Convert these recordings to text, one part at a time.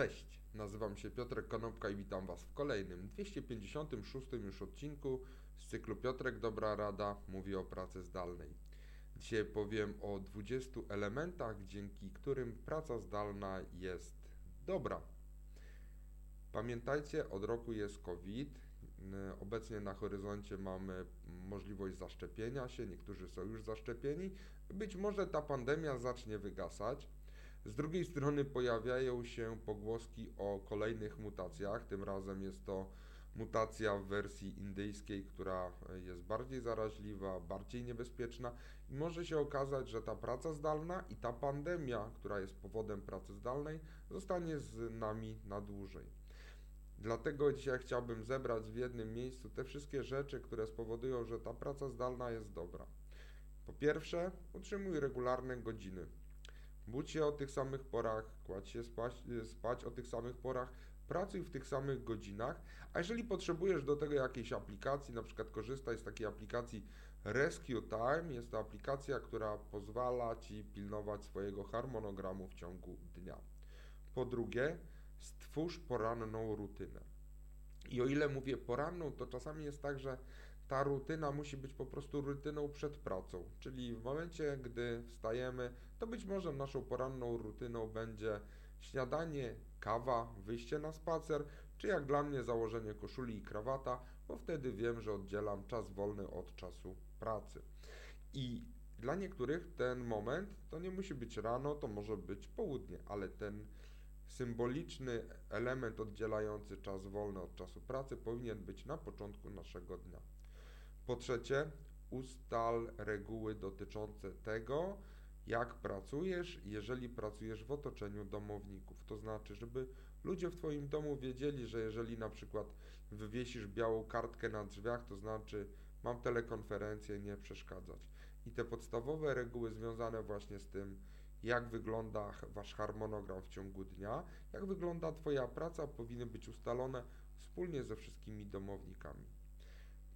Cześć, nazywam się Piotrek Konopka i witam Was w kolejnym 256 już odcinku z cyklu Piotrek Dobra Rada mówi o pracy zdalnej. Dzisiaj powiem o 20 elementach, dzięki którym praca zdalna jest dobra. Pamiętajcie, od roku jest COVID. Obecnie na horyzoncie mamy możliwość zaszczepienia się, niektórzy są już zaszczepieni. Być może ta pandemia zacznie wygasać z drugiej strony pojawiają się pogłoski o kolejnych mutacjach. Tym razem jest to mutacja w wersji indyjskiej, która jest bardziej zaraźliwa, bardziej niebezpieczna i może się okazać, że ta praca zdalna i ta pandemia, która jest powodem pracy zdalnej, zostanie z nami na dłużej. Dlatego dzisiaj chciałbym zebrać w jednym miejscu te wszystkie rzeczy, które spowodują, że ta praca zdalna jest dobra. Po pierwsze, utrzymuj regularne godziny. Budź się o tych samych porach, kładź się spać, spać o tych samych porach, pracuj w tych samych godzinach, a jeżeli potrzebujesz do tego jakiejś aplikacji, na przykład korzystaj z takiej aplikacji Rescue Time, jest to aplikacja, która pozwala Ci pilnować swojego harmonogramu w ciągu dnia. Po drugie, stwórz poranną rutynę. I o ile mówię poranną, to czasami jest tak, że ta rutyna musi być po prostu rutyną przed pracą. Czyli w momencie, gdy wstajemy, to być może naszą poranną rutyną będzie śniadanie, kawa, wyjście na spacer, czy jak dla mnie założenie koszuli i krawata, bo wtedy wiem, że oddzielam czas wolny od czasu pracy. I dla niektórych ten moment to nie musi być rano, to może być południe, ale ten symboliczny element oddzielający czas wolny od czasu pracy powinien być na początku naszego dnia. Po trzecie, ustal reguły dotyczące tego, jak pracujesz, jeżeli pracujesz w otoczeniu domowników. To znaczy, żeby ludzie w Twoim domu wiedzieli, że jeżeli na przykład wywiesisz białą kartkę na drzwiach, to znaczy mam telekonferencję, nie przeszkadzać. I te podstawowe reguły związane właśnie z tym, jak wygląda Wasz harmonogram w ciągu dnia, jak wygląda Twoja praca, powinny być ustalone wspólnie ze wszystkimi domownikami.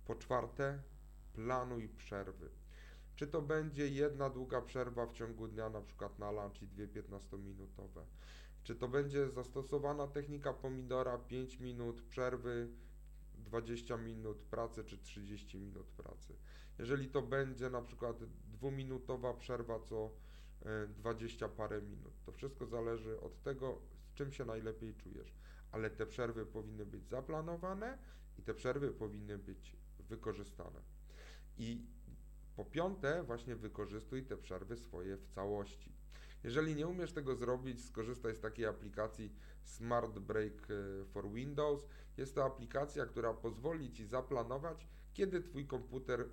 Po czwarte, planuj przerwy. Czy to będzie jedna długa przerwa w ciągu dnia, na przykład na lunch i dwie 15-minutowe? Czy to będzie zastosowana technika pomidora 5 minut przerwy, 20 minut pracy czy 30 minut pracy? Jeżeli to będzie na przykład dwuminutowa przerwa co 20 e, parę minut, to wszystko zależy od tego, z czym się najlepiej czujesz. Ale te przerwy powinny być zaplanowane i te przerwy powinny być wykorzystane. I po piąte, właśnie wykorzystuj te przerwy swoje w całości. Jeżeli nie umiesz tego zrobić, skorzystaj z takiej aplikacji Smart Break e, for Windows. Jest to aplikacja, która pozwoli Ci zaplanować, kiedy Twój komputer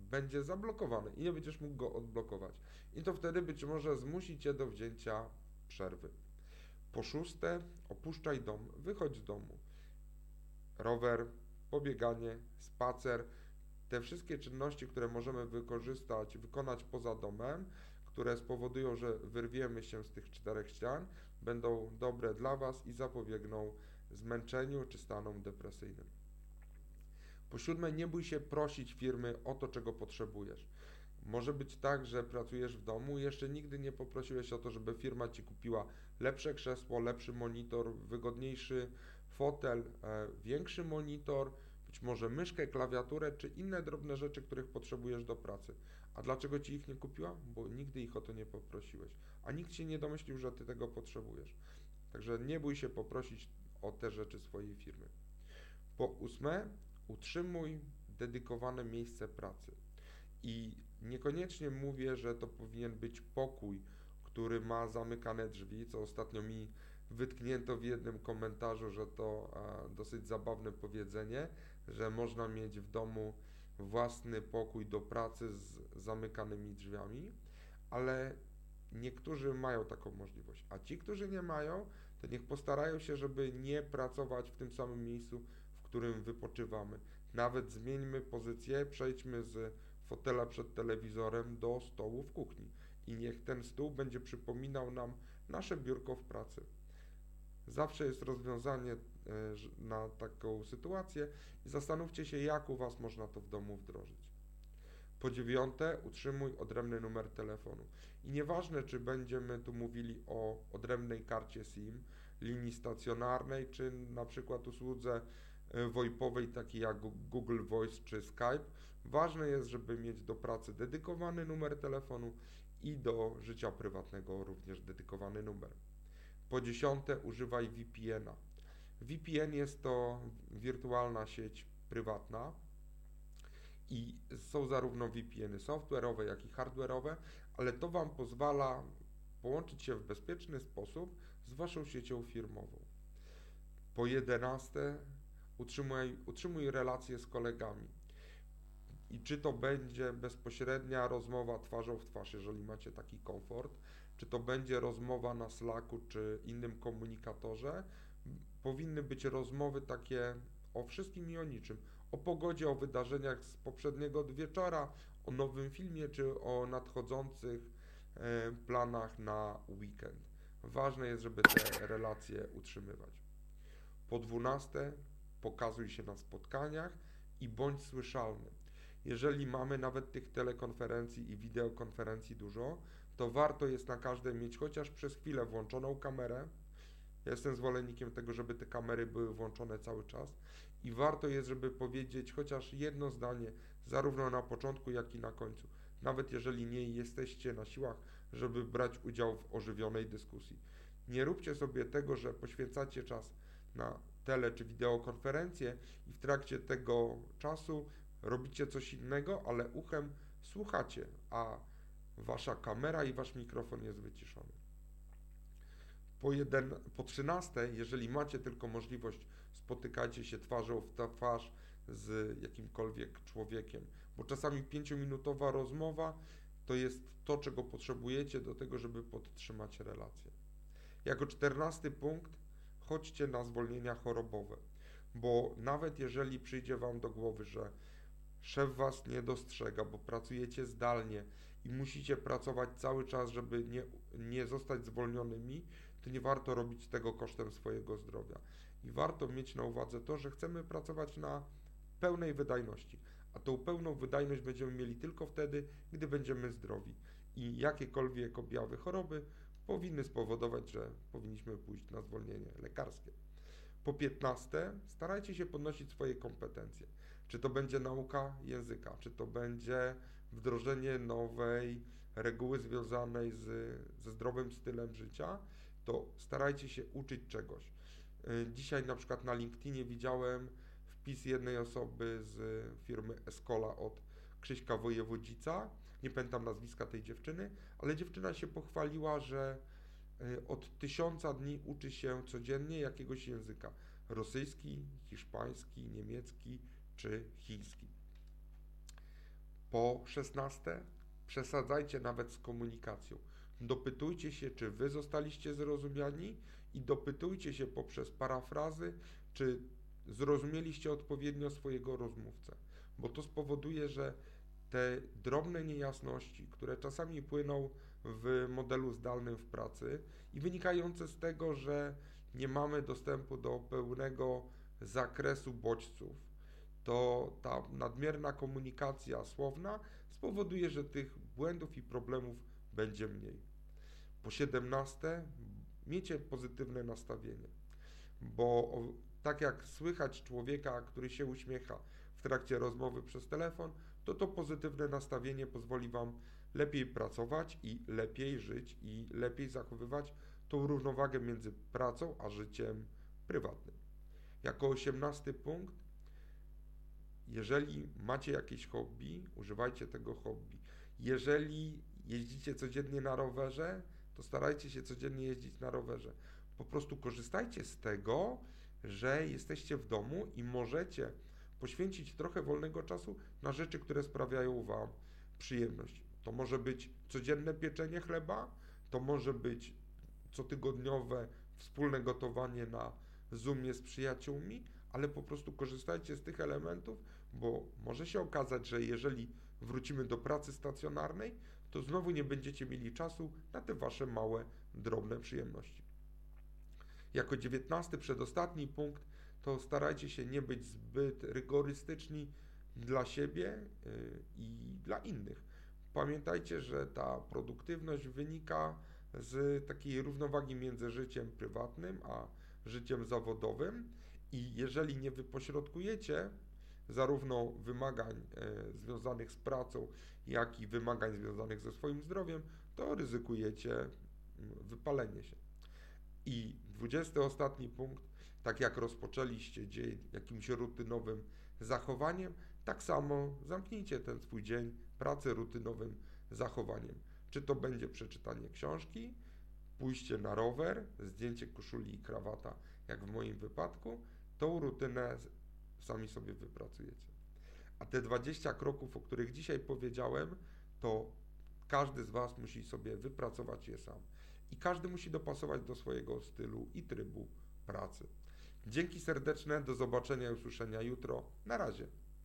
będzie zablokowany i nie będziesz mógł go odblokować. I to wtedy być może zmusi Cię do wzięcia przerwy. Po szóste, opuszczaj dom, wychodź z domu. Rower, pobieganie, spacer, te wszystkie czynności, które możemy wykorzystać, wykonać poza domem, które spowodują, że wyrwiemy się z tych czterech ścian, będą dobre dla Was i zapobiegną zmęczeniu czy stanom depresyjnym. Po siódme, nie bój się prosić firmy o to, czego potrzebujesz. Może być tak, że pracujesz w domu i jeszcze nigdy nie poprosiłeś o to, żeby firma Ci kupiła lepsze krzesło, lepszy monitor, wygodniejszy fotel, e, większy monitor, być może myszkę, klawiaturę czy inne drobne rzeczy, których potrzebujesz do pracy. A dlaczego ci ich nie kupiła? Bo nigdy ich o to nie poprosiłeś, a nikt się nie domyślił, że ty tego potrzebujesz. Także nie bój się poprosić o te rzeczy swojej firmy. Po ósme, utrzymuj dedykowane miejsce pracy. I niekoniecznie mówię, że to powinien być pokój, który ma zamykane drzwi, co ostatnio mi wytknięto w jednym komentarzu, że to dosyć zabawne powiedzenie, że można mieć w domu własny pokój do pracy z zamykanymi drzwiami, ale niektórzy mają taką możliwość, a ci, którzy nie mają, to niech postarają się, żeby nie pracować w tym samym miejscu, w którym wypoczywamy. Nawet zmieńmy pozycję, przejdźmy z fotela przed telewizorem do stołu w kuchni i niech ten stół będzie przypominał nam nasze biurko w pracy. Zawsze jest rozwiązanie e, na taką sytuację i zastanówcie się, jak u Was można to w domu wdrożyć. Po dziewiąte, utrzymuj odrębny numer telefonu. I nieważne, czy będziemy tu mówili o odrębnej karcie SIM, linii stacjonarnej, czy na przykład usłudze e, VoIPowej takiej jak Google Voice czy Skype. Ważne jest, żeby mieć do pracy dedykowany numer telefonu i do życia prywatnego również dedykowany numer. Po dziesiąte, używaj VPN-a. VPN jest to wirtualna sieć prywatna i są zarówno VPN-y software'owe, jak i hardware'owe, ale to Wam pozwala połączyć się w bezpieczny sposób z Waszą siecią firmową. Po jedenaste, utrzymuj, utrzymuj relacje z kolegami. I czy to będzie bezpośrednia rozmowa twarzą w twarz, jeżeli macie taki komfort, czy to będzie rozmowa na Slacku czy innym komunikatorze, powinny być rozmowy takie o wszystkim i o niczym. O pogodzie, o wydarzeniach z poprzedniego wieczora, o nowym filmie czy o nadchodzących e, planach na weekend. Ważne jest, żeby te relacje utrzymywać. Po dwunaste, pokazuj się na spotkaniach i bądź słyszalny. Jeżeli mamy nawet tych telekonferencji i wideokonferencji dużo, to warto jest na każdej mieć chociaż przez chwilę włączoną kamerę. Ja jestem zwolennikiem tego, żeby te kamery były włączone cały czas i warto jest, żeby powiedzieć chociaż jedno zdanie, zarówno na początku, jak i na końcu. Nawet jeżeli nie jesteście na siłach, żeby brać udział w ożywionej dyskusji. Nie róbcie sobie tego, że poświęcacie czas na tele czy wideokonferencję i w trakcie tego czasu robicie coś innego, ale uchem słuchacie, a wasza kamera i wasz mikrofon jest wyciszony. Po, jeden, po 13, jeżeli macie tylko możliwość, spotykajcie się twarzą w twarz z jakimkolwiek człowiekiem, bo czasami pięciominutowa rozmowa to jest to, czego potrzebujecie do tego, żeby podtrzymać relację. Jako czternasty punkt, chodźcie na zwolnienia chorobowe, bo nawet jeżeli przyjdzie Wam do głowy, że szef Was nie dostrzega, bo pracujecie zdalnie i musicie pracować cały czas, żeby nie, nie zostać zwolnionymi, to nie warto robić tego kosztem swojego zdrowia. I warto mieć na uwadze to, że chcemy pracować na pełnej wydajności, a tą pełną wydajność będziemy mieli tylko wtedy, gdy będziemy zdrowi. I jakiekolwiek objawy choroby powinny spowodować, że powinniśmy pójść na zwolnienie lekarskie. Po 15 starajcie się podnosić swoje kompetencje. Czy to będzie nauka języka, czy to będzie wdrożenie nowej reguły związanej z, ze zdrowym stylem życia, to starajcie się uczyć czegoś. Y, dzisiaj na przykład na LinkedInie widziałem wpis jednej osoby z firmy Escola od Krzyśka Wojewodzica, nie pamiętam nazwiska tej dziewczyny, ale dziewczyna się pochwaliła, że y, od tysiąca dni uczy się codziennie jakiegoś języka. Rosyjski, hiszpański, niemiecki czy chiński. Po szesnaste, przesadzajcie nawet z komunikacją. Dopytujcie się, czy wy zostaliście zrozumiani i dopytujcie się poprzez parafrazy, czy zrozumieliście odpowiednio swojego rozmówcę, bo to spowoduje, że te drobne niejasności, które czasami płyną w modelu zdalnym w pracy i wynikające z tego, że nie mamy dostępu do pełnego zakresu bodźców, to ta nadmierna komunikacja słowna spowoduje, że tych błędów i problemów będzie mniej. Po 17 miejcie pozytywne nastawienie, bo tak jak słychać człowieka, który się uśmiecha w trakcie rozmowy przez telefon, to to pozytywne nastawienie pozwoli Wam lepiej pracować i lepiej żyć i lepiej zachowywać tą równowagę między pracą a życiem prywatnym. Jako osiemnasty punkt, jeżeli macie jakieś hobby, używajcie tego hobby. Jeżeli jeździcie codziennie na rowerze, to starajcie się codziennie jeździć na rowerze. Po prostu korzystajcie z tego, że jesteście w domu i możecie poświęcić trochę wolnego czasu na rzeczy, które sprawiają Wam przyjemność. To może być codzienne pieczenie chleba, to może być cotygodniowe wspólne gotowanie na Zoomie z przyjaciółmi, ale po prostu korzystajcie z tych elementów, bo może się okazać, że jeżeli wrócimy do pracy stacjonarnej, to znowu nie będziecie mieli czasu na te wasze małe, drobne przyjemności. Jako dziewiętnasty, przedostatni punkt, to starajcie się nie być zbyt rygorystyczni dla siebie y, i dla innych. Pamiętajcie, że ta produktywność wynika z takiej równowagi między życiem prywatnym a życiem zawodowym i jeżeli nie wypośrodkujecie zarówno wymagań e, związanych z pracą, jak i wymagań związanych ze swoim zdrowiem, to ryzykujecie mm, wypalenie się. I dwudziesty ostatni punkt, tak jak rozpoczęliście dzień jakimś rutynowym zachowaniem, tak samo zamknijcie ten swój dzień pracy rutynowym zachowaniem. Czy to będzie przeczytanie książki, pójście na rower, zdjęcie koszuli i krawata, jak w moim wypadku, tą rutynę sami sobie wypracujecie. A te 20 kroków, o których dzisiaj powiedziałem, to każdy z Was musi sobie wypracować je sam. I każdy musi dopasować do swojego stylu i trybu pracy. Dzięki serdeczne, do zobaczenia i usłyszenia jutro. Na razie.